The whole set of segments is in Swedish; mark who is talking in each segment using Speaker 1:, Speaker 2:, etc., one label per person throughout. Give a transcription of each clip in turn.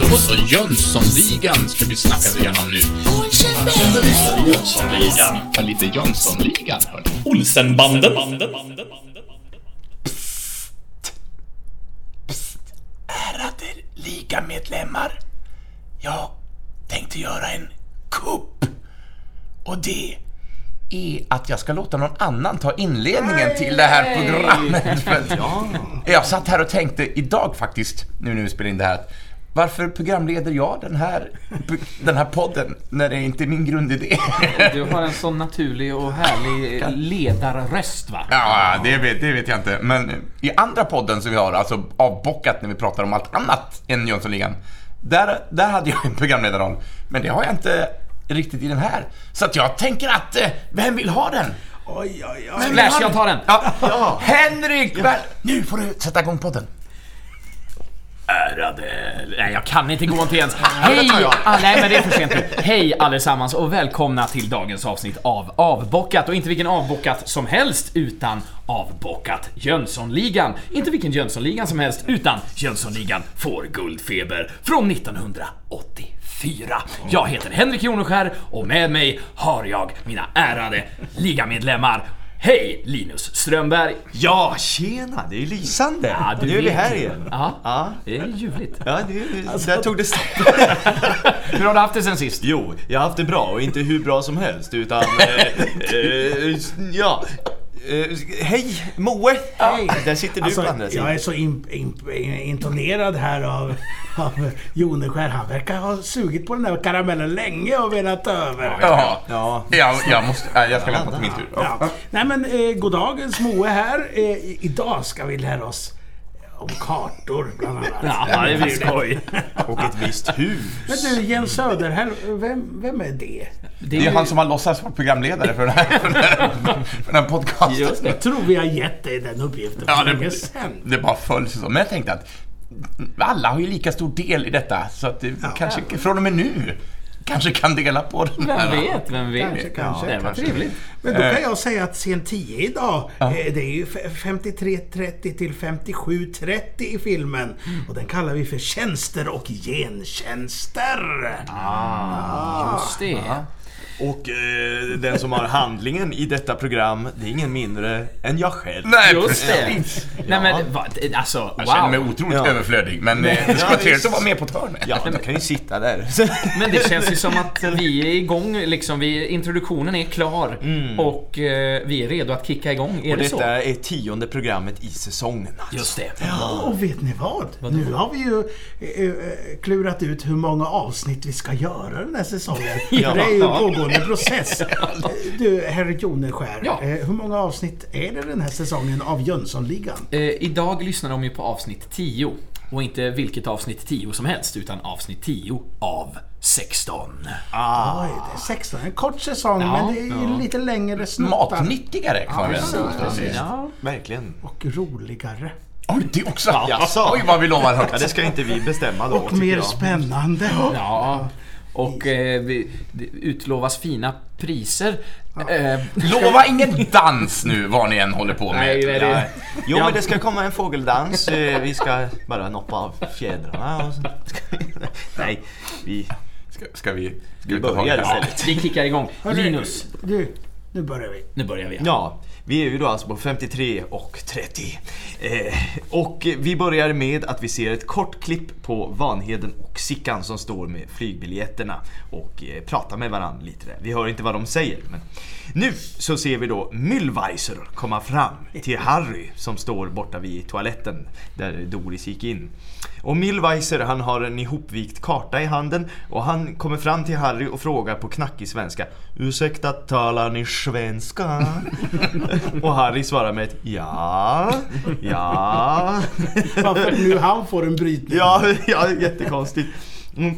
Speaker 1: Då så, Jönssonligan ska vi snacka igenom nu. Jönssonligan. Ja, lite Jönssonligan, hörni.
Speaker 2: Olsenbanden.
Speaker 3: Ärade ligamedlemmar. Jag tänkte göra en kupp. Och det är att jag ska låta någon annan ta inledningen till det här programmet. För att Jag satt här och tänkte idag faktiskt, nu när vi spelar in det här, varför programleder jag den här, den här podden när det inte är min grundidé?
Speaker 4: Du har en sån naturlig och härlig ledarröst va?
Speaker 3: Ja, det vet, det vet jag inte. Men i andra podden som vi har, alltså avbockat när vi pratar om allt annat än Jönssonligan, där, där hade jag en programledarroll. Men det har jag inte riktigt i den här. Så att jag tänker att, eh, vem vill ha den?
Speaker 2: Oj, oj, oj.
Speaker 3: Vem vill
Speaker 4: Flash,
Speaker 3: ha
Speaker 4: jag
Speaker 3: den?
Speaker 4: tar den.
Speaker 3: Ja. Henrik! väl- Nu får du sätta igång podden.
Speaker 4: Ärade... Nej, jag kan inte gå till ens. Hej! Ah, nej, men det är för sent nu. Hej allesammans och välkomna till dagens avsnitt av Avbockat. Och inte vilken avbockat som helst, utan Avbockat Jönssonligan. Inte vilken Jönssonligan som helst, utan Jönssonligan får guldfeber från 1984. Jag heter Henrik Joneskär och med mig har jag mina ärade ligamedlemmar. Hej Linus Strömberg!
Speaker 5: Ja, tjena! Det är lysande!
Speaker 4: Ja,
Speaker 5: nu är vi här igen.
Speaker 4: Ja,
Speaker 5: Ja,
Speaker 4: det är ljuvligt.
Speaker 5: ja det, där tog det stopp.
Speaker 4: Hur har du haft det sen sist?
Speaker 5: Jo, jag har haft det bra och inte hur bra som helst utan... Eh, eh, ja. Eh, hej, Moe!
Speaker 2: Hej.
Speaker 5: Där sitter du
Speaker 2: Alltså,
Speaker 5: på andra sidan.
Speaker 2: jag är så imp, imp, imponerad här av, av Joneskär. Han verkar ha sugit på den där karamellen länge och velat över.
Speaker 3: Ja,
Speaker 5: Ja.
Speaker 3: jag, jag, måste, jag ska vänta på min tur.
Speaker 2: Ja. Nej men, eh, goddagens Moe här. Eh, idag ska vi lära oss om kartor bland annat.
Speaker 4: Ja, det blir skoj.
Speaker 5: Och ett visst hus.
Speaker 2: Men du Jens Söderhäll, vem, vem är det?
Speaker 3: Det är han som har låtsats vara programledare för den här, för den här, för den här podcasten.
Speaker 4: Just det.
Speaker 2: Jag tror vi har gett dig den uppgiften
Speaker 3: Ja,
Speaker 2: för länge
Speaker 3: det,
Speaker 2: sedan.
Speaker 3: det bara föll så. Men jag tänkte att alla har ju lika stor del i detta. Så att det kanske från och med nu kanske kan dela på den
Speaker 4: Vem
Speaker 3: här.
Speaker 4: vet, vem vet?
Speaker 2: Kanske, kanske,
Speaker 4: det var trevligt.
Speaker 2: Men då kan jag säga att scen 10 idag, eh, det är ju f- 53.30 till 57.30 i filmen. Och den kallar vi för tjänster och gentjänster.
Speaker 4: Just det.
Speaker 5: Och eh, den som har handlingen i detta program, det är ingen mindre än jag själv.
Speaker 3: Nej,
Speaker 4: Just det. Nej men vad, alltså
Speaker 3: Jag känner mig
Speaker 4: wow.
Speaker 3: otroligt
Speaker 5: Ja.
Speaker 3: överflödig, men eh, det skulle vara trevligt att vara med på ett hörn.
Speaker 5: Ja, du kan ju sitta där.
Speaker 4: Men det känns ju som att vi är igång liksom. Vi, introduktionen är klar och eh, vi är redo att kicka igång. Är
Speaker 5: Och
Speaker 4: det så?
Speaker 5: detta är tionde programmet i säsongen. Alltså.
Speaker 4: Just det.
Speaker 2: Och vet ni vad? Nu har vi ju eh, eh, klurat ut hur många avsnitt vi ska göra den här säsongen.
Speaker 4: Ja.
Speaker 2: Det är ju en pågående process. Du, herr Joneskär,
Speaker 4: Ja.
Speaker 2: eh, hur många avsnitt är det den här säsongen av Jönssonligan?
Speaker 4: Eh, idag lyssnar de ju på avsnitt 10. Och inte vilket avsnitt 10 som helst, utan avsnitt 10 av 16.
Speaker 2: Oj, det är 16. En kort säsong,
Speaker 4: Ja,
Speaker 2: men det är ju lite längre snuttar.
Speaker 3: Matnyttigare kan man väl säga.
Speaker 4: Ja.
Speaker 5: Verkligen.
Speaker 2: Och roligare.
Speaker 3: Oj, det också!
Speaker 5: Jaså?
Speaker 3: Oj, vad vi lovar
Speaker 5: Ja,
Speaker 3: högt.
Speaker 5: det ska inte vi bestämma då,
Speaker 2: Och mer
Speaker 5: jag.
Speaker 2: spännande.
Speaker 4: ja. Och eh, vi, det utlovas fina priser. Eh,
Speaker 3: Lova ingen dans nu, vad ni än håller på
Speaker 4: Nej,
Speaker 3: med.
Speaker 4: det-
Speaker 5: Ja. Jo
Speaker 4: Ja.
Speaker 5: men det ska komma en fågeldans, Eh, vi ska bara noppa av fjädrarna och så. Nej, vi,
Speaker 3: Ska, ska vi, ska
Speaker 5: vi börjar istället.
Speaker 4: vi kickar igång.
Speaker 2: Hörru,
Speaker 4: Linus,
Speaker 2: Du, nu börjar vi.
Speaker 4: nu börjar vi.
Speaker 5: Ja, vi är ju då alltså på 53 och 30. Eh, och vi börjar med att vi ser ett kort klipp på Vanheden och Sickan som står med flygbiljetterna och eh, pratar med varandra lite där. Vi hör inte vad de säger. Men nu så ser vi då Müllweiser komma fram till Harry som står borta vid toaletten där Doris gick in. Och Müllweiser han har en ihopvikt karta i handen och han kommer fram till Harry och frågar på knackig svenska Ursäkta, talar ni svenska? och Harry svarar med ett ja, ja.
Speaker 2: Varför nu han får en brytning?
Speaker 5: Ja, ja jättekonstigt. Mm.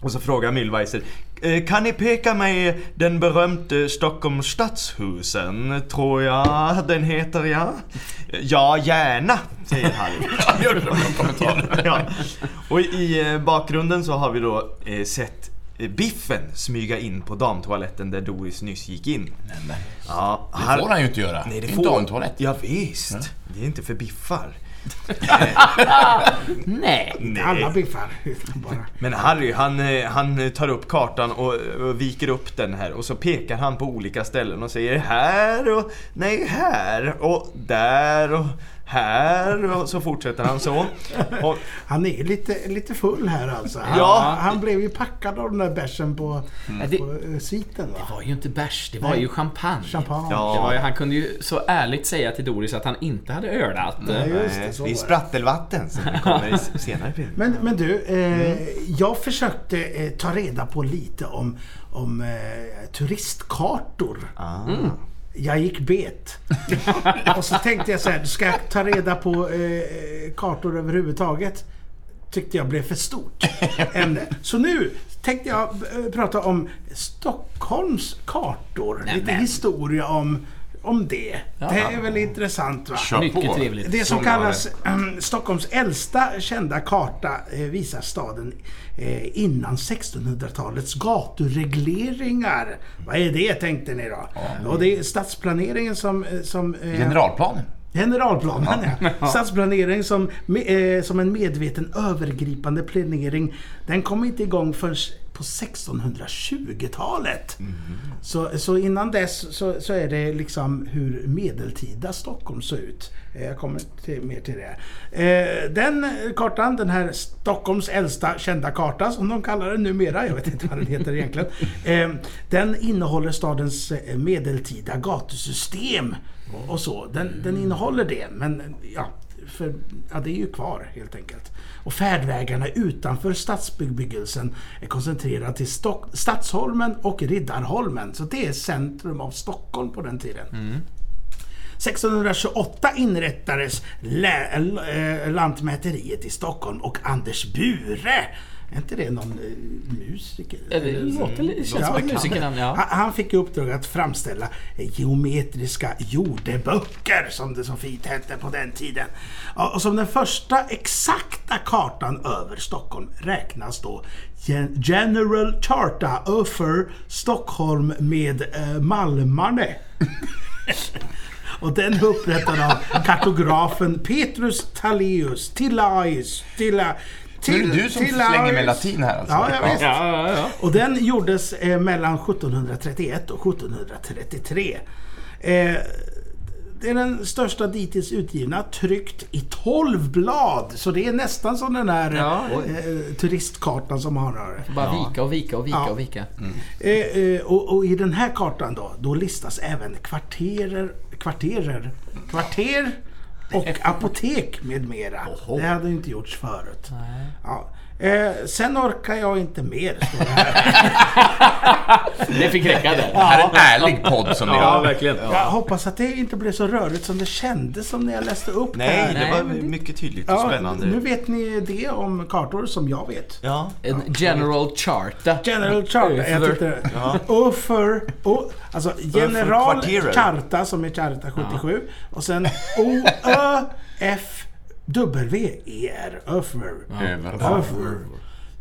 Speaker 5: Och så frågar Müllweiser "Eh, Kan ni peka mig den berömte Stockholms stadshusen? Tror jag den heter ja. Ja, gärna, säger Harry.
Speaker 3: Gör det som en kommentar.
Speaker 5: ja. Och i eh, bakgrunden så har vi då eh, sett Biffen smyga in på damtoaletten där Doris nyss gick in.
Speaker 3: Nej,
Speaker 5: Ja,
Speaker 3: det får han ju inte göra.
Speaker 5: Nej, det
Speaker 3: är
Speaker 5: får
Speaker 3: en damtoalett.
Speaker 5: Ja, visst. Det är inte för biffar.
Speaker 4: Nej.
Speaker 2: Inte alla biffar.
Speaker 5: Men Harry, han, eh, han tar upp kartan och, och viker upp den här och så pekar han på olika ställen och säger här och nej här och där och här och så fortsätter han så. Och,
Speaker 2: Han är lite, lite full här alltså. Han,
Speaker 5: Ja.
Speaker 2: han blev ju packad av den där bärsen på,
Speaker 4: det-
Speaker 2: på eh, sviten va?
Speaker 4: Det var ju inte bärs, det var
Speaker 2: Nej.
Speaker 4: ju champagne.
Speaker 2: Champagne.
Speaker 5: Ja.
Speaker 4: Det var ju, han kunde ju så ärligt säga till Doris att han inte hade ölat.
Speaker 2: Nej, just det, så
Speaker 5: det är
Speaker 2: det.
Speaker 5: sprattelvatten som kommer senare film.
Speaker 2: Men, men du, eh, jag försökte eh, ta reda på lite om, om eh, turistkartor.
Speaker 5: Ah.
Speaker 2: Jag gick bet. och så tänkte jag så här, ska jag ta reda på eh, kartor överhuvudtaget? Tyckte jag blev för stort ämne. Så nu tänkte jag eh, prata om Stockholms kartor. Lite
Speaker 4: Nämen.
Speaker 2: historia om, om det. Det är väl intressant va?
Speaker 3: Kör
Speaker 4: Mycket
Speaker 3: på.
Speaker 2: Det
Speaker 4: trevligt.
Speaker 2: som
Speaker 3: Som
Speaker 2: kallas ehm, Stockholms äldsta kända karta eh, visar staden eh, innan 1600-talets gaturegleringar. Vad är det tänkte ni då? Och det är stadsplaneringen som... eh, som eh,
Speaker 3: Generalplanen.
Speaker 2: Generalplanen ja. Stadsplanering som, eh, som en medveten övergripande planering. Den kom inte igång förrän på 1620-talet. Så, så innan dess så, så är det liksom hur medeltida Stockholm såg ut. Eh, Jag kommer till, mer till det. Eh, Den kartan, den här Stockholms äldsta kända karta som de kallar den numera, jag vet inte vad den heter egentligen. Eh, Den innehåller stadens medeltida gatusystem och så. Den, den innehåller det, men ja, för, ja, det är ju kvar helt enkelt. Och färdvägarna utanför stadsbebyggelsen är koncentrerade till Stock, Stadsholmen och Riddarholmen. Så det är centrum av Stockholm på den tiden. 1628 inrättades lä, eh, Lantmäteriet i Stockholm och Anders Bure är inte det någon eh, musiker?
Speaker 4: Ja, det låter som musikernamn, ja.
Speaker 2: Han, fick i uppdrag att framställa geometriska jordeböcker, som det så fint hette på den tiden. Och som den första exakta kartan över Stockholm räknas då Gen- General Charta över Stockholm med eh, Malmarne. Och den är upprättad av kartografen Petrus Talleus Tillaeus. Tilla,
Speaker 3: Nu är det du som slänger med latin här alltså.
Speaker 2: Ja, jag visst.
Speaker 4: Ja, ja, ja.
Speaker 2: Och den gjordes eh, mellan 1731 och 1733. Eh, det är den största dittills utgivna, tryckt i 12 blad. Så det är nästan som den här
Speaker 4: Ja.
Speaker 2: eh, turistkartan som har här.
Speaker 4: Bara vika och vika och vika
Speaker 2: Ja.
Speaker 4: och vika.
Speaker 2: Eh, eh, och, och i den här kartan då, då listas även kvarterer, kvarterer, kvarter och apotek med mera. Det hade inte gjorts förut. Ja. Eh, sen orkar jag inte mer, står det här.
Speaker 4: Det fick räcka där.
Speaker 3: Det här är en ärlig podd som ni
Speaker 4: Ja,
Speaker 3: har.
Speaker 4: verkligen.
Speaker 2: Jag hoppas att det inte blev så rörigt som det kändes som när jag läste upp det
Speaker 5: Nej, det
Speaker 4: Nej,
Speaker 5: var
Speaker 4: det-
Speaker 5: mycket tydligt och
Speaker 2: Ja,
Speaker 5: spännande.
Speaker 2: nu vet ni det om kartor som jag vet.
Speaker 5: Ja.
Speaker 4: En general charta.
Speaker 2: General Charta. Jag tyckte... Öfer... O, alltså General. Charta som är Charta 77. Och sen O-Ö-F-W-E-R. Öfer.
Speaker 3: Över.
Speaker 2: Öfer.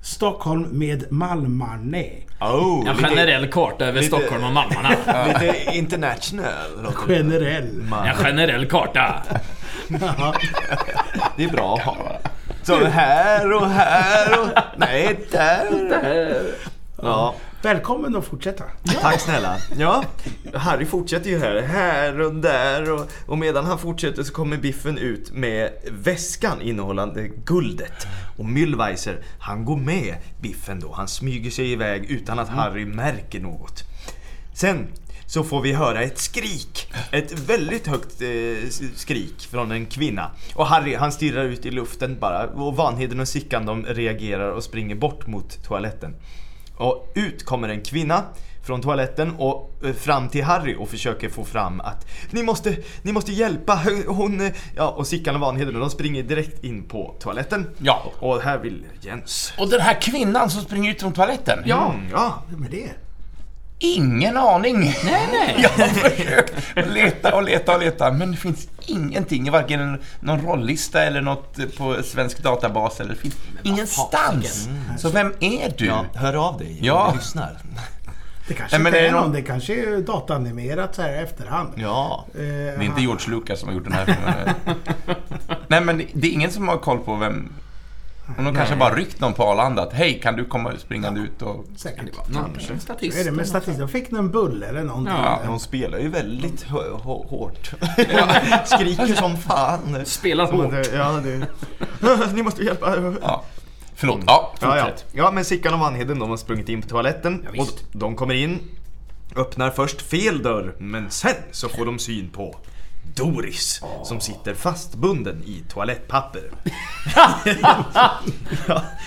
Speaker 2: Stockholm med Malmarne.
Speaker 5: Oh,
Speaker 4: En
Speaker 5: lite,
Speaker 4: generell karta över
Speaker 5: lite-
Speaker 4: Stockholm och Malmarna.
Speaker 5: lite international.
Speaker 2: Generell.
Speaker 4: En generell karta.
Speaker 5: Det är bra att ha. Så här och här och... Nej, där. Ja.
Speaker 2: Välkommen att fortsätta.
Speaker 5: Tack snälla. Ja, Harry fortsätter ju här. Här och där och, och medan han fortsätter så kommer Biffen ut med väskan innehållande guldet. Och Müllweiser, han går med Biffen då. Han smyger sig iväg utan att Harry märker något. Sen så får vi höra ett skrik. Ett väldigt högt eh, skrik från en kvinna. Och Harry han stirrar ut i luften bara. Och Vanheden och Sickan de reagerar och springer bort mot toaletten. Och ut kommer en kvinna från toaletten och eh, fram till Harry och försöker få fram att ni måste, ni måste hjälpa hon, eh," ja och Sickan och Vanheden de springer direkt in på toaletten.
Speaker 3: Ja.
Speaker 5: Och här vill Jens.
Speaker 3: Och den här kvinnan som springer ut från toaletten.
Speaker 4: Ja.
Speaker 5: Mm, ja.
Speaker 2: Vem är det?
Speaker 3: Ingen aning.
Speaker 4: Nej, nej.
Speaker 3: Jag har försökt leta och leta och leta men det finns ingenting, varken någon rollista eller något på svensk databas eller finns ingenstans. Så vem är du?
Speaker 5: Ja, hör av dig
Speaker 3: Ja.
Speaker 5: lyssnar.
Speaker 2: Det kanske
Speaker 3: men
Speaker 2: inte
Speaker 3: är
Speaker 2: någon,
Speaker 3: någon-
Speaker 2: det kanske är datanimerat så här i efterhand.
Speaker 5: Ja.
Speaker 2: Eh,
Speaker 3: Det är inte George Lucas som har gjort den här filmen. Nej men det är ingen som har koll på vem... Om de kanske bara ryckt någon på Arlanda att hej, kan du komma springande ut och...
Speaker 2: Säkert.
Speaker 4: Någon
Speaker 2: Så
Speaker 4: statist.
Speaker 2: är det med statistik. De fick en bulle eller någonting.
Speaker 4: Ja.
Speaker 5: Hon spelar ju väldigt hå- hå- hårt. Skriker som fan.
Speaker 4: Spelar hårt.
Speaker 5: Ja, det... Ni måste hjälpa.
Speaker 3: Ja. Förlåt, ja,
Speaker 5: Ja, ja.
Speaker 3: fortsätt.
Speaker 5: ja, men Sickan och Vanheden de har sprungit in på toaletten
Speaker 4: Ja,
Speaker 5: och
Speaker 4: visst.
Speaker 5: de kommer in, öppnar först fel dörr, men sen så får de syn på Doris som sitter fastbunden i toalettpapper.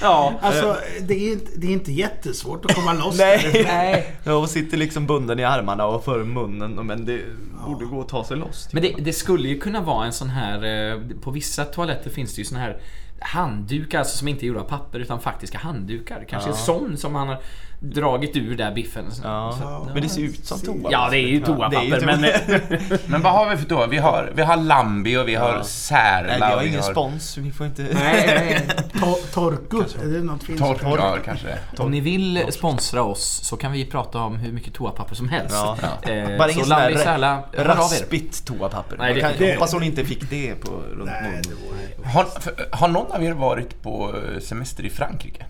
Speaker 4: Ja.
Speaker 2: Alltså, det är, inte, det är inte jättesvårt att komma loss.
Speaker 5: Nej!
Speaker 4: Nej.
Speaker 5: Ja, och sitter liksom bunden i armarna och för munnen, men det borde gå att ta sig loss.
Speaker 4: Men det, det skulle ju kunna vara en sån här... eh, På vissa toaletter finns det ju sån här handdukar alltså som inte är gjorda av papper utan faktiska handdukar. Kanske en sån som han har dragit ur där biffen.
Speaker 5: Ja,
Speaker 2: Ja.
Speaker 5: men det ser ut som toa.
Speaker 4: Ja, det är ju toapapper
Speaker 5: ju
Speaker 4: men...
Speaker 3: Men vad har vi för då? Vi har, vi har Lambi och vi har
Speaker 5: Ja.
Speaker 3: Särla
Speaker 5: Nej, vi har ingen spons, vi får inte...
Speaker 4: Nej, nej.
Speaker 2: To- Torku, är det något finns?
Speaker 3: Tork, ja, kanske det.
Speaker 4: Om ni vill sponsra oss så kan vi prata om hur mycket toapapper som helst.
Speaker 5: Ja.
Speaker 4: Eh,
Speaker 5: Bara
Speaker 4: så
Speaker 5: där
Speaker 4: Lambi Särla, hör av er.
Speaker 5: raspigt toapapper.
Speaker 4: Nej, det-
Speaker 5: kan,
Speaker 2: det-
Speaker 5: hoppas hon inte fick det på runt
Speaker 2: Nej, det vore...
Speaker 3: Har, för, har någon av er varit på eh, semester i Frankrike?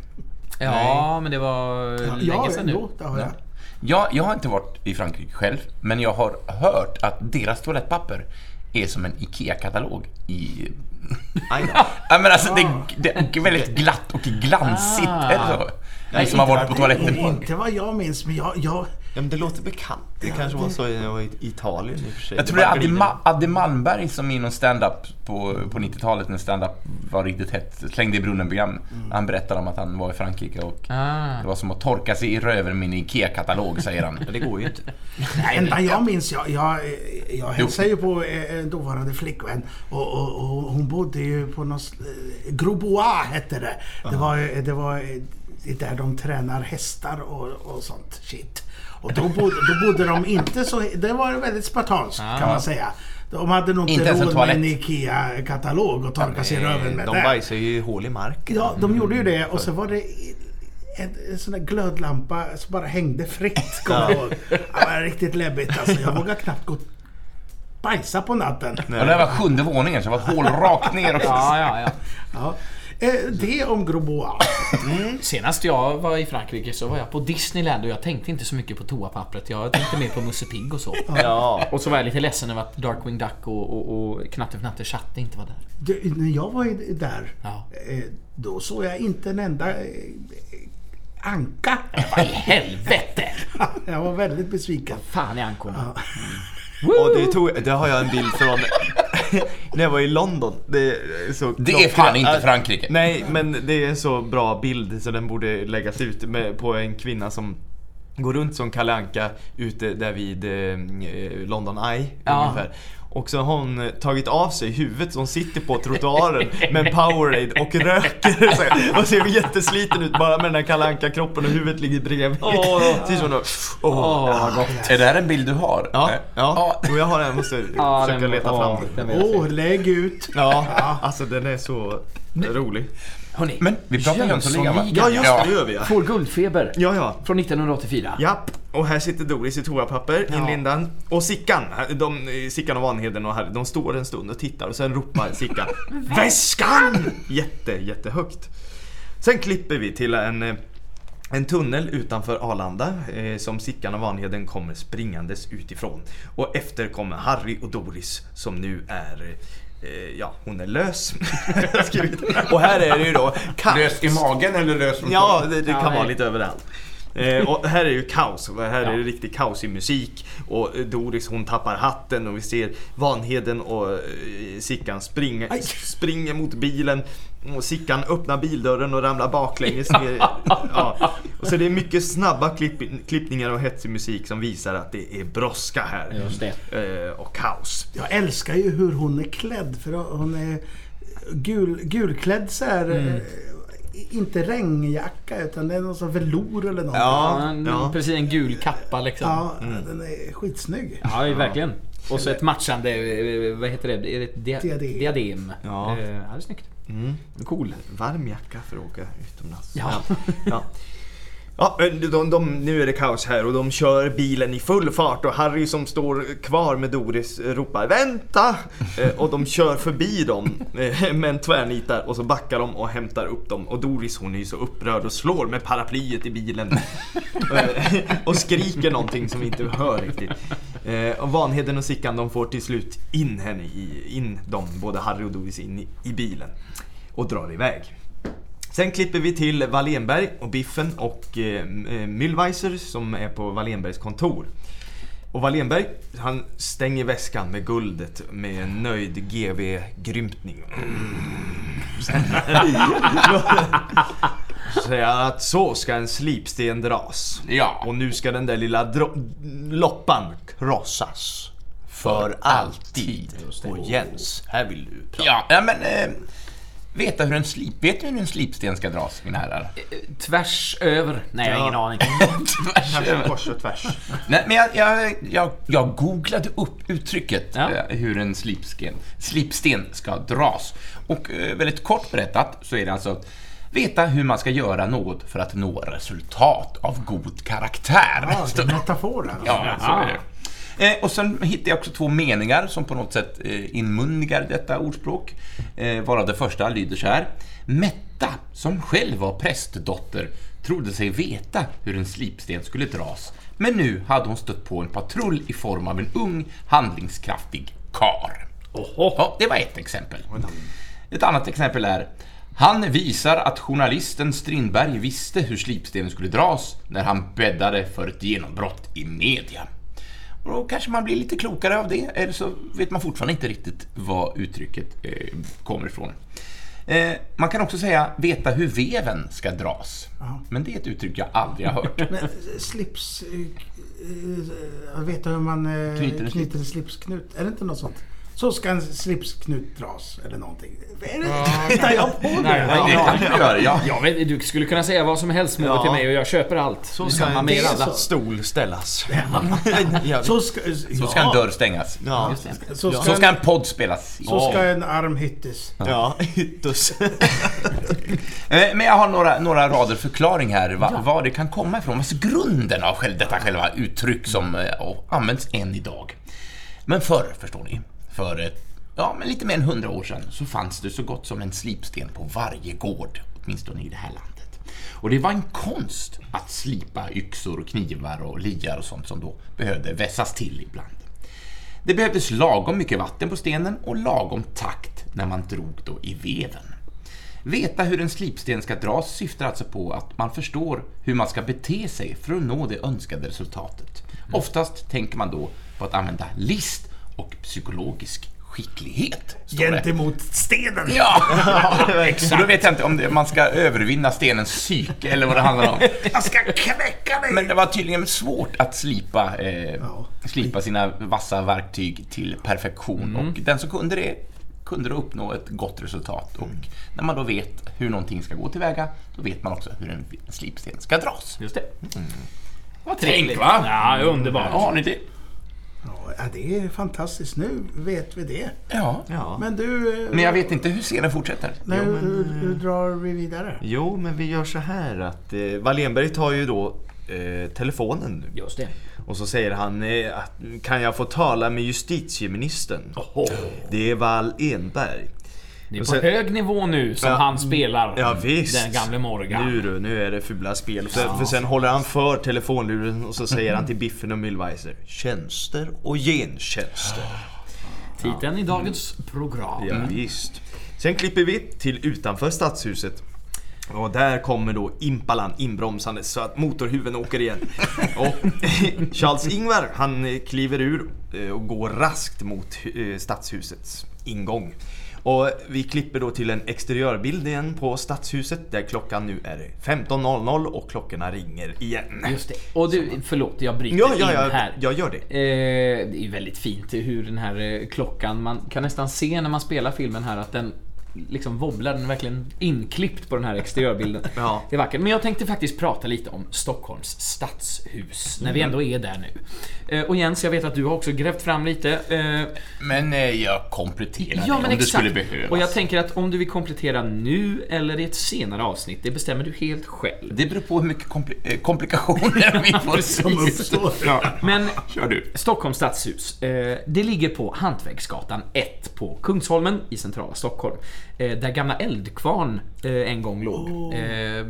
Speaker 4: Ja, men det var länge
Speaker 2: Ja,
Speaker 4: sedan nu.
Speaker 2: jo, det har jag.
Speaker 3: Jag, jag har inte varit i Frankrike själv, men jag har hört att deras toalettpapper är som en IKEA-katalog i... Ja men alltså det, det är väldigt glatt och glansigt,
Speaker 4: Ah.
Speaker 3: det så? Ni som har varit på toaletten.
Speaker 2: Inte vad jag minns, men jag... jag
Speaker 5: Ja, men det låter bekant. Det kanske var så i, i Italien i och för sig.
Speaker 3: Jag tror det är
Speaker 5: bara
Speaker 3: Adde. Ma- Adde Malmberg som i någon stand-up på, på 90-talet när stand-up var riktigt hett, slängde i brunnen-program. Han berättade om att han var i Frankrike och
Speaker 4: Ah.
Speaker 3: det var som att torka sig i röven med en IKEA-katalog, säger han.
Speaker 5: Det går ju inte.
Speaker 2: Det enda jag minns, jag, jag, jag hälsade ju på eh, en dåvarande flickvän och, och, och hon bodde ju på något... eh, Grosbois hette det. Det var, det var eh, det är där de tränar hästar och, och sånt shit. Och då bodde, då bodde de inte så... Det var väldigt spartanskt kan man säga. De hade nog
Speaker 3: Inte
Speaker 2: råd med en. IKEA-katalog och torka sig i röven med
Speaker 5: De
Speaker 2: det.
Speaker 5: bajsar ju hål i marken.
Speaker 2: Ja, de gjorde ju det och så var det en, en sån där glödlampa som bara hängde fritt, kommer jag ihåg. Det var riktigt läbbigt alltså. Jag vågade knappt gå bajsa på natten.
Speaker 3: Och det här var sjunde våningen, så det var ett hål rakt ner också.
Speaker 4: Ja, ja, ja.
Speaker 2: Ja. Eh, Det om Grosbois.
Speaker 4: Senast jag var i Frankrike så var jag på Disneyland och jag tänkte inte så mycket på toapappret. Jag tänkte mer på Musse Pigg och så.
Speaker 5: Ja.
Speaker 4: Och så var jag lite ledsen över att Darkwing Duck och, och, och Knatte Fnatte Chatte inte var där.
Speaker 2: Du, när jag var där,
Speaker 4: Ja.
Speaker 2: eh, då såg jag inte en enda eh, anka.
Speaker 4: Vad i helvete!
Speaker 2: Jag var väldigt besviken.
Speaker 4: Fan i ankorna.
Speaker 5: Och det, tog, det har jag en bild från när jag var i London. Det är, så
Speaker 3: Det är fan inte Frankrike.
Speaker 5: Nej, men det är en så bra bild så den borde läggas ut med, på en kvinna som går runt som Kalle Anka ute där vid eh, London Eye
Speaker 4: Ja.
Speaker 5: ungefär. Och så har hon eh, tagit av sig huvudet hon sitter på trottoaren med en Powerade och röker. Och ser jättesliten ut bara med den här Kalle Anka kroppen och huvudet ligger bredvid.
Speaker 4: Åh.
Speaker 5: Som någon- åh.
Speaker 4: Åh, vad gott.
Speaker 3: Är det här en bild du har?
Speaker 5: Ja, ja. Jo, jag har den. Måste
Speaker 4: Ja,
Speaker 5: försöka
Speaker 4: den-
Speaker 5: leta
Speaker 4: ja,
Speaker 5: fram.
Speaker 2: Åh, lägg ut.
Speaker 5: Ja, alltså den är så rolig.
Speaker 4: Hörrni,
Speaker 3: Men vi pratar Jönssonligan va?
Speaker 5: Ja, just det, det gör vi ja.
Speaker 4: Får guldfeber.
Speaker 5: Ja, ja.
Speaker 4: Från 1984.
Speaker 5: Japp, och här sitter Doris i toapapper
Speaker 4: Ja.
Speaker 5: inlindad. Och Sickan, de, Sickan och Vanheden och Harry, de står en stund och tittar och sen ropar Sickan VÄSKAN! Jätte, jättehögt. Sen klipper vi till en, eh, en tunnel utanför Arlanda eh, som Sickan och Vanheden kommer springandes utifrån. Och efter kommer Harry och Doris som nu är eh, Ja, hon är lös. Och här är det ju då kaos.
Speaker 3: Lös i magen eller lös från
Speaker 5: Ja, det, det
Speaker 4: Ja,
Speaker 5: kan vara
Speaker 4: nej.
Speaker 5: lite överallt. Eh, och här är ju kaos. Här är
Speaker 4: Ja.
Speaker 5: det riktigt kaos i musik. Och eh, Doris hon tappar hatten och vi ser Vanheden och eh, Sickan springa,
Speaker 2: Aj.
Speaker 5: springer mot bilen. Och Sickan öppnar bildörren och ramlar baklänges ner. Ja. Och så det är mycket snabba klipp, klippningar och hetsig musik som visar att det är brådska här.
Speaker 4: Just det.
Speaker 5: Eh, och kaos.
Speaker 2: Jag älskar ju hur hon är klädd för hon är gul, gulklädd så här.
Speaker 5: Mm.
Speaker 2: Inte regnjacka utan det är någon sån velour eller något.
Speaker 5: Ja, ja.
Speaker 4: Precis, en gul kappa liksom.
Speaker 2: Ja, den är skitsnygg.
Speaker 4: Ja, verkligen. Och så ett matchande, eh, vad heter det? Dia
Speaker 2: Diadem.
Speaker 4: diadem.
Speaker 5: Ja.
Speaker 4: Eh, Ja, det är snyggt. Cool.
Speaker 5: Varm jacka för att åka utomlands.
Speaker 4: Ja.
Speaker 5: ja. Ja, de, de, de, nu är det kaos här och de kör bilen i full fart och Harry som står kvar med Doris ropar VÄNTA! Eh, och de kör förbi dem men med en tvärnitar och så backar de och hämtar upp dem och Doris hon är ju så upprörd och slår med paraplyet i bilen eh, och skriker någonting som vi inte hör riktigt. Och Vanheden och Sickan de får till slut in henne i, in dem, både Harry och Doris in i, i bilen och drar iväg. Sen klipper vi till Wallenberg och Biffen och eh, Müllweiser som är på Wallenbergs kontor. Och Wallenberg, han stänger väskan med guldet med en nöjd GV-grymtning. Säger att så ska en slipsten dras.
Speaker 3: Ja.
Speaker 5: Och nu ska den där lilla dro- loppan krossas. För alltid. Och Jens, här vill du prata.
Speaker 3: Ja men... Eh, veta hur en slip... Vet du hur en slipsten ska dras, mina herrar?
Speaker 4: Tvärs över. Nej, jag har ingen aning.
Speaker 3: Tvärs över.
Speaker 5: Kors och tvärs.
Speaker 3: Nej, men jag, jag, jag, jag googlade upp uttrycket
Speaker 4: Ja.
Speaker 3: eh, hur en slipsten, slipsten ska dras. Och eh, väldigt kort berättat så är det alltså att veta hur man ska göra något för att nå resultat av god karaktär.
Speaker 2: Ja, det är en metafor alltså.
Speaker 3: Ja, så är det. Eh, och sen hittade jag också två meningar som på något sätt eh, inmundigar detta ordspråk. Eh, varav det första lyder så här. Metta, som själv var prästdotter, trodde sig veta hur en slipsten skulle dras. Men nu hade hon stött på en patrull i form av en ung, handlingskraftig kar. Ja, det var ett exempel. Ett annat exempel är han visar att journalisten Strindberg visste hur slipstenen skulle dras när han bäddade för ett genombrott i media. Och då kanske man blir lite klokare av det, eller så vet man fortfarande inte riktigt vad uttrycket eh, kommer ifrån. Eh, man kan också säga veta hur veven ska dras. Men det är ett uttryck jag aldrig har hört.
Speaker 2: Men eh, slips... eh, eh, Veta hur man eh,
Speaker 3: Knyter en
Speaker 2: knyter en slipsknut. Är det inte något sånt? Så ska en slipsknut dras eller någonting. Hittar jag på det?
Speaker 4: Nej,
Speaker 3: Ja, det kan du göra, ja.
Speaker 4: Jag vet, du skulle kunna säga vad som helst Moe
Speaker 5: Ja.
Speaker 4: till mig och jag köper allt.
Speaker 5: Så ska en
Speaker 4: med alla.
Speaker 2: så.
Speaker 5: stol ställas. Ja.
Speaker 2: Så ska,
Speaker 3: Så ska en dörr stängas.
Speaker 5: Ja.
Speaker 2: så ska,
Speaker 3: Så ska
Speaker 2: en,
Speaker 3: en podd spelas.
Speaker 2: så ska en arm hyttes.
Speaker 5: Ja, ytterst.
Speaker 3: Eh, Men jag har några, några rader förklaring här, va, var det kan komma ifrån. Alltså grunden av själv, detta själva uttryck som eh, och används än idag. Men förr, förstår ni, för ja, men lite mer än hundra år sedan så fanns det så gott som en slipsten på varje gård, åtminstone i det här landet. Och det var en konst att slipa yxor och knivar och liar och sånt som då behövde vässas till ibland. Det behövdes lagom mycket vatten på stenen och lagom takt när man drog då i veven. Veta hur en slipsten ska dras syftar alltså på att man förstår hur man ska bete sig för att nå det önskade resultatet. Oftast tänker man då på att använda list och psykologisk skicklighet. står det.
Speaker 2: Gentemot stenen.
Speaker 3: Ja, exakt. Då vet jag inte om det, man ska övervinna stenens psyke eller vad det handlar om.
Speaker 2: Jag ska knäcka dig!
Speaker 3: Men det var tydligen svårt att slipa, eh,
Speaker 2: Ja.
Speaker 3: slipa sina vassa verktyg till perfektion. Och den som kunde det kunde då uppnå ett gott resultat. Och när man då vet hur någonting ska gå tillväga, då vet man också hur en slipsten ska dras.
Speaker 4: Just det.
Speaker 3: Vad
Speaker 4: Trevligt va? Ja, underbart.
Speaker 3: Har ni det?
Speaker 2: Ja, det är fantastiskt. Nu vet vi det.
Speaker 3: Ja.
Speaker 5: Ja.
Speaker 2: Men du... eh,
Speaker 3: Men jag vet inte hur serien fortsätter.
Speaker 2: Nej, hur, hur, hur drar vi vidare?
Speaker 5: Jo, men vi gör så här att eh, Wallenberg tar ju då eh, telefonen nu.
Speaker 4: Just det.
Speaker 5: Och så säger han eh, att kan jag få tala med justitieministern? Det är Wall Enberg.
Speaker 4: Det är på
Speaker 5: sen-
Speaker 4: hög nivå nu som
Speaker 5: Ja.
Speaker 4: han spelar.
Speaker 5: Ja visst.
Speaker 4: Den gamle Morgan.
Speaker 5: Nu du, nu är det fula spel. För, för sen håller han för telefonluren och så säger han till Biffen och Müllweiser Tjänster och gentjänster.
Speaker 4: Titeln i dagens program.
Speaker 5: Ja, visst. Sen klipper vi till utanför stadshuset. Och där kommer då Impalan inbromsande så att motorhuven åker igen. Och Charles-Ingvar han kliver ur eh, och går raskt mot eh, stadshusets ingång. Och vi klipper då till en exteriörbild igen på stadshuset där klockan nu är 15.00 och klockorna ringer igen.
Speaker 4: Just det. Och du, förlåt, jag bryter
Speaker 5: Ja, ja,
Speaker 4: in
Speaker 5: ja,
Speaker 4: här.
Speaker 5: jag gör det.
Speaker 4: Eh, det är väldigt fint hur den här eh, klockan, man kan nästan se när man spelar filmen här att den liksom wobblar, den är verkligen inklippt på den här exteriörbilden.
Speaker 5: Ja.
Speaker 4: Det är vackert. Men jag tänkte faktiskt prata lite om Stockholms stadshus, när vi ändå är där nu. Eh, Och Jens, jag vet att du har också grävt fram lite. eh,
Speaker 1: Men eh, jag kompletterar
Speaker 4: Ja,
Speaker 1: det
Speaker 4: men
Speaker 1: om det
Speaker 4: exakt.
Speaker 1: skulle behövas.
Speaker 4: Och jag tänker att om du vill komplettera nu eller i ett senare avsnitt, det bestämmer du helt själv.
Speaker 1: Det beror på hur mycket eh, komplikationer vi får
Speaker 2: Som uppstår.
Speaker 1: Ja.
Speaker 4: Men
Speaker 1: Kör du.
Speaker 4: Stockholms stadshus. Det ligger på Hantverksgatan 1 på Kungsholmen i centrala Stockholm. Eh, där gamla Eldkvarn eh, en gång låg. Eh,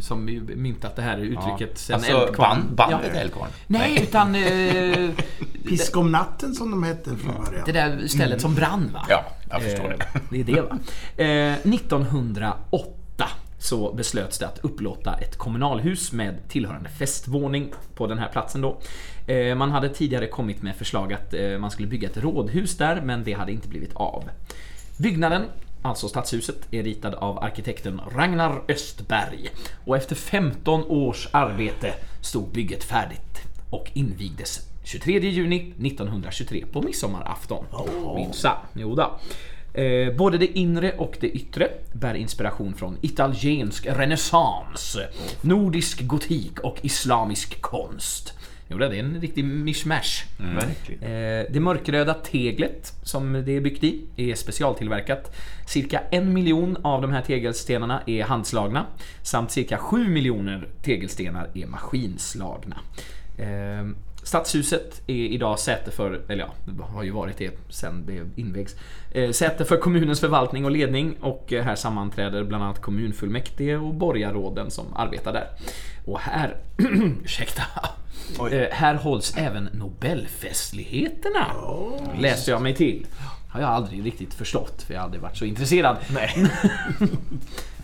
Speaker 4: som myntat det här uttrycket sen
Speaker 1: Alltså
Speaker 4: Eldkvarn.
Speaker 1: band, bandet
Speaker 4: Ja.
Speaker 1: Eldkvarn?
Speaker 4: Nej, utan eh,
Speaker 2: Pisk om natten som de hette från början.
Speaker 4: det där stället som brann va?
Speaker 1: Ja, jag förstår det.
Speaker 4: Eh, Det är det va. Eh, 1908 så beslöts det att upplåta ett kommunalhus med tillhörande festvåning på den här platsen då. Man hade tidigare kommit med förslag att man skulle bygga ett rådhus där, men det hade inte blivit av. Byggnaden, alltså stadshuset, är ritad av arkitekten Ragnar Östberg. Och efter 15 års arbete stod bygget färdigt och invigdes 23 juni 1923 på midsommarafton. Minsann, jodå. Eh, både det inre och det yttre bär inspiration från italiensk renässans, nordisk gotik och islamisk konst. Jo, det är en riktig mishmash.
Speaker 5: Verkligen.
Speaker 4: Eh, Det mörkröda teglet som det är byggt i är specialtillverkat. Cirka en miljon av de här tegelstenarna är handslagna samt cirka 7 miljoner tegelstenar är maskinslagna. Eh, Stadshuset är idag säte för, eller ja, det har ju varit det sen det invägs, eh, säte för kommunens förvaltning och ledning och eh, här sammanträder bland annat kommunfullmäktige och borgarråden som arbetar där. Och här, ursäkta, eh, här hålls även Nobelfestligheterna. Läste jag mig till. Har jag aldrig riktigt förstått, för jag har aldrig varit så intresserad.
Speaker 5: Nej.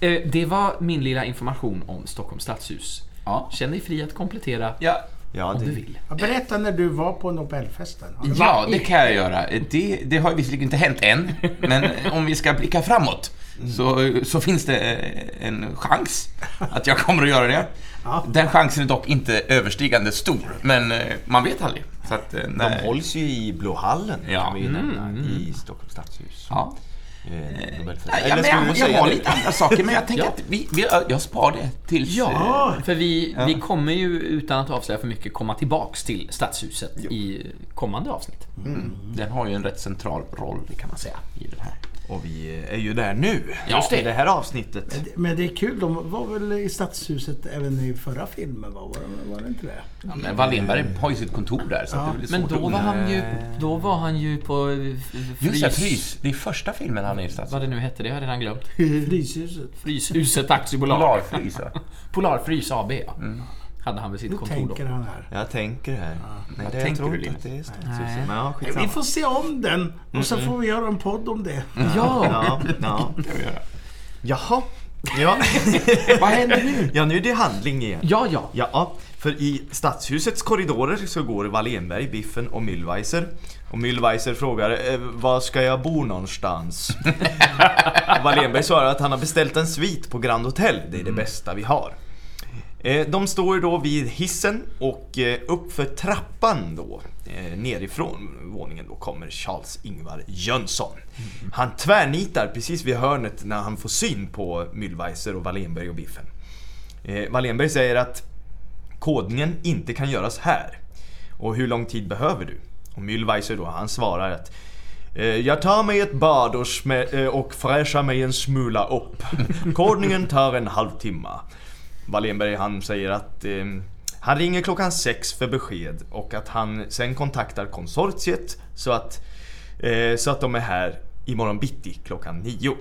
Speaker 4: Det var min lilla information om Stockholms stadshus.
Speaker 1: Ja.
Speaker 4: Känn dig fri att komplettera
Speaker 1: Ja,
Speaker 5: Ja,
Speaker 4: om du
Speaker 5: det,
Speaker 4: vill.
Speaker 2: Ja, Berätta när du var på Nobelfesten. Du
Speaker 1: ja, det kan jag göra. Det, det har ju visserligen inte hänt än, men om vi ska blicka framåt så, så finns det eh, en chans att jag kommer att göra det.
Speaker 2: Ja.
Speaker 1: Den chansen är dock inte överstigande stor, men eh, man vet aldrig. Så att, eh,
Speaker 5: de hålls ju i Blå hallen,
Speaker 1: Ja.
Speaker 5: kan vi nämna, i Stockholms stadshus.
Speaker 1: Ja.
Speaker 5: Eh, Nobelfest.
Speaker 1: Nej,
Speaker 5: Eller
Speaker 1: jag, jag, jag har
Speaker 5: det?
Speaker 1: lite andra saker, men jag tänker
Speaker 4: Ja.
Speaker 1: att vi, vi, jag spar det tills...
Speaker 2: Ja.
Speaker 4: För vi, vi kommer ju utan att avslöja för mycket komma tillbaks till Stadshuset i kommande avsnitt.
Speaker 1: Mm. Den har ju en rätt central roll, kan man säga, i det här.
Speaker 5: Och vi är ju där nu.
Speaker 1: Just det.
Speaker 5: I det här avsnittet.
Speaker 2: Men det är kul, de var väl i Stadshuset även i förra filmen? Va? Var, det- var det inte det?
Speaker 1: Ja, men Wallenberg har ju sitt kontor där, så att det är
Speaker 4: Men då var han ju, då var han ju på eh,
Speaker 1: Just det,
Speaker 4: frys...
Speaker 1: Frys. Det är första filmen han är i
Speaker 4: Vad
Speaker 1: Stadshuset.
Speaker 4: det nu hette, det har jag redan glömt.
Speaker 2: Fryshuset.
Speaker 4: Fryshuset aktiebolag.
Speaker 1: Polarfrys, va?
Speaker 4: Polarfrys AB, ja. Hade han väl sitt
Speaker 2: Nu
Speaker 4: kontor då.
Speaker 2: tänker han här.
Speaker 5: Jag tänker här. Nej,
Speaker 1: Vad
Speaker 5: det, jag tror
Speaker 1: du,
Speaker 5: inte att det är
Speaker 4: Nej.
Speaker 5: Stadshuset. Ja,
Speaker 2: Vi får se om den och så får vi göra en podd om det.
Speaker 4: Ja!
Speaker 5: Ja, ja.
Speaker 1: Det kan vi göra.
Speaker 5: Jaha. Ja.
Speaker 1: Vad händer nu?
Speaker 5: ja, nu är det handling igen.
Speaker 4: Ja, ja.
Speaker 5: Ja, för i stadshusets korridorer så går Wallenberg, Biffen och Müllweiser. Och Müllweiser frågar eh, var ska jag bo någonstans? Wallenberg svarar att han har beställt en svit på Grand Hotel, det är det bästa vi har. Eh, De står ju då vid hissen och eh, uppför trappan då, eh, nerifrån våningen då kommer Charles-Ingvar Jönsson. Han tvärnitar precis vid hörnet när han får syn på Müllweiser och Wallenberg och Biffen. Wallenberg säger att kodningen inte kan göras här. Och hur lång tid behöver du? Och Müllweiser då, han svarar att jag tar mig ett bad och, och fräschar mig en smula upp. Kodningen tar en halvtimme. Wallenberg han säger att eh, han ringer klockan sex för besked och att han sen kontaktar konsortiet så att, eh, så att de är här imorgon bitti klockan nio.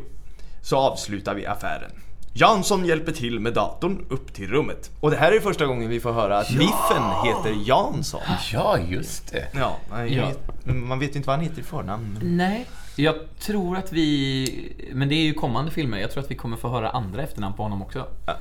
Speaker 5: Så avslutar vi affären. Jansson hjälper till med datorn upp till rummet. Och det här är första gången vi får höra att Biffen heter Jansson.
Speaker 1: Ja, just det.
Speaker 5: Ja, man
Speaker 4: Ja.
Speaker 5: vet- man vet ju inte vad han heter i förnamn.
Speaker 4: Nej. Jag tror att vi... Men det är ju kommande filmer. Jag tror att vi kommer få höra andra efternamn på honom också.
Speaker 5: Ja,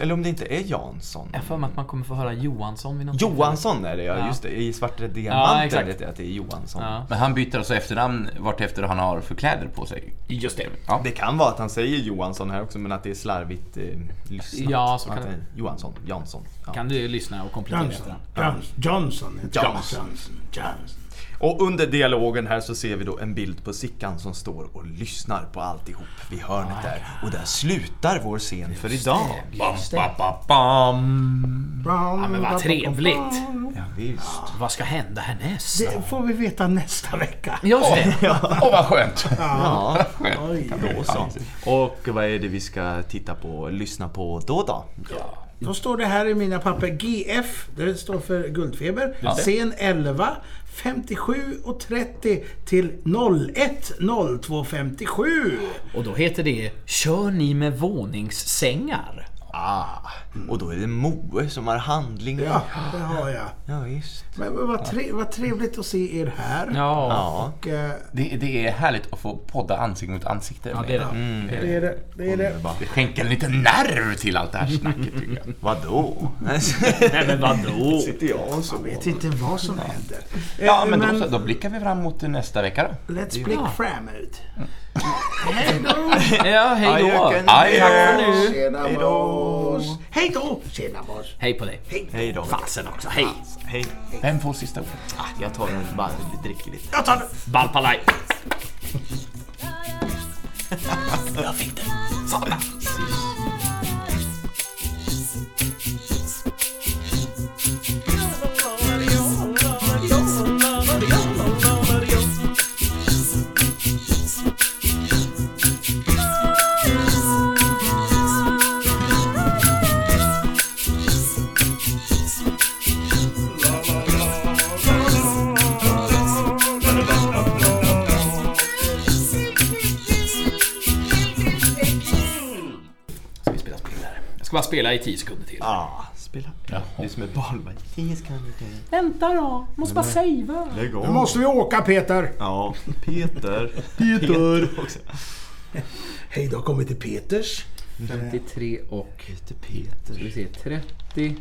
Speaker 5: eller om det inte är Jansson.
Speaker 4: Jag har för mig att man kommer få höra Johansson vid något
Speaker 5: Johansson är det ja,
Speaker 4: Ja.
Speaker 5: just det. I Svarta
Speaker 4: Ja,
Speaker 5: Diamanten
Speaker 4: exakt.
Speaker 5: vet jag att det är Johansson.
Speaker 4: Ja.
Speaker 1: Men han byter alltså efternamn vart efter han har för kläder på sig.
Speaker 4: Just det.
Speaker 1: Ja.
Speaker 5: Det kan vara att han säger Johansson här också men att det är slarvigt eh, lyssnat.
Speaker 4: Ja, så kan det.
Speaker 5: Johansson, Jansson. Ja.
Speaker 4: Kan du lyssna och komplettera
Speaker 2: Johnson. Johnson. Johnson.
Speaker 5: Johnson.
Speaker 2: Johnson.
Speaker 5: Och under dialogen här så ser vi då en bild på Sickan som står och lyssnar på alltihop vid hörnet där. Och där slutar vår scen för idag.
Speaker 1: Bam, bam, bam, bam.
Speaker 4: Ja, men vad trevligt.
Speaker 5: Ja, visst.
Speaker 4: Vad ska hända härnäst?
Speaker 2: Det får vi veta nästa vecka.
Speaker 4: Just det.
Speaker 1: Åh, vad skönt.
Speaker 5: Ja,
Speaker 2: Oj.
Speaker 5: då så. Och vad är det vi ska titta på och lyssna på då då?
Speaker 2: Då står det här i mina papper GF, det står för Guldfeber. Scen 11, 57 och 30 till 010257.
Speaker 4: Och då heter det Kör ni med våningssängar?
Speaker 5: Ah, och då är det Moe som har handlingen.
Speaker 2: Ja, det har jag.
Speaker 5: Ja, visst.
Speaker 2: Men vad, tre, vad trevligt att se er här.
Speaker 4: Ja,
Speaker 5: Ja.
Speaker 2: Och, eh,
Speaker 1: Det, det är härligt att få podda ansikte mot ansikte.
Speaker 4: ja det är det.
Speaker 2: det är det. det, är det.
Speaker 1: Det skänker en liten nerv till allt det här snacket tycker jag.
Speaker 5: Vadå?
Speaker 4: Nej men vadå?
Speaker 5: Sitter jag och så?
Speaker 2: Jag vet inte vad som händer.
Speaker 1: Ja,
Speaker 2: Eh,
Speaker 1: men då, så- då blickar vi fram mot nästa vecka då.
Speaker 2: Let's blick framåt.
Speaker 4: Ja, hej då.
Speaker 5: Ajöken.
Speaker 1: Aj,
Speaker 4: Tack för nu.
Speaker 2: Tjena
Speaker 5: Hej då.
Speaker 2: boss! Hej då! Tjena boss!
Speaker 4: Hej på dig.
Speaker 5: Hej då.
Speaker 4: Fasen också, hej.
Speaker 5: Hej.
Speaker 1: Vem får sista ordet?
Speaker 5: Ah, jag tar en bara dricker lite.
Speaker 2: Jag tar det!
Speaker 4: Balpalaj.
Speaker 3: Jag fick den. Sabla.
Speaker 4: Ska bara spela i 10 sekunder till.
Speaker 5: Ah, spela. Det är som ett barn. bara, Tio sekunder till.
Speaker 4: Vänta då, måste bara savea.
Speaker 5: Lägg
Speaker 2: Nu
Speaker 5: av.
Speaker 2: måste vi åka Peter!
Speaker 5: Ja, Peter. Peter. också.
Speaker 2: Hej då, kommit till Peters.
Speaker 4: 53 och...
Speaker 5: Peter,
Speaker 4: Ska
Speaker 5: Peter.
Speaker 4: vi se, 30.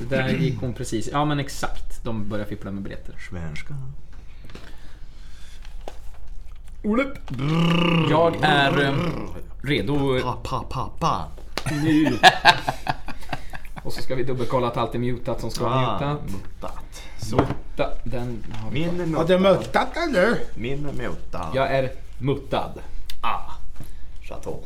Speaker 4: Det där gick hon precis... Ja men exakt. De börjar fippla med biljetter.
Speaker 5: Svenska.
Speaker 4: Jag är eh, redo
Speaker 5: Pa, pa, pa, pa.
Speaker 4: Nu. Och så ska vi dubbelkolla att allt är mutat som ska vara
Speaker 5: Ah,
Speaker 4: mutat.
Speaker 5: mutat. Så.
Speaker 4: Muta, den har vi
Speaker 5: Min är
Speaker 2: Har du
Speaker 5: mutat.
Speaker 2: eller?
Speaker 5: Min är mutat.
Speaker 4: Jag är muttad.
Speaker 5: Ah. Chateau.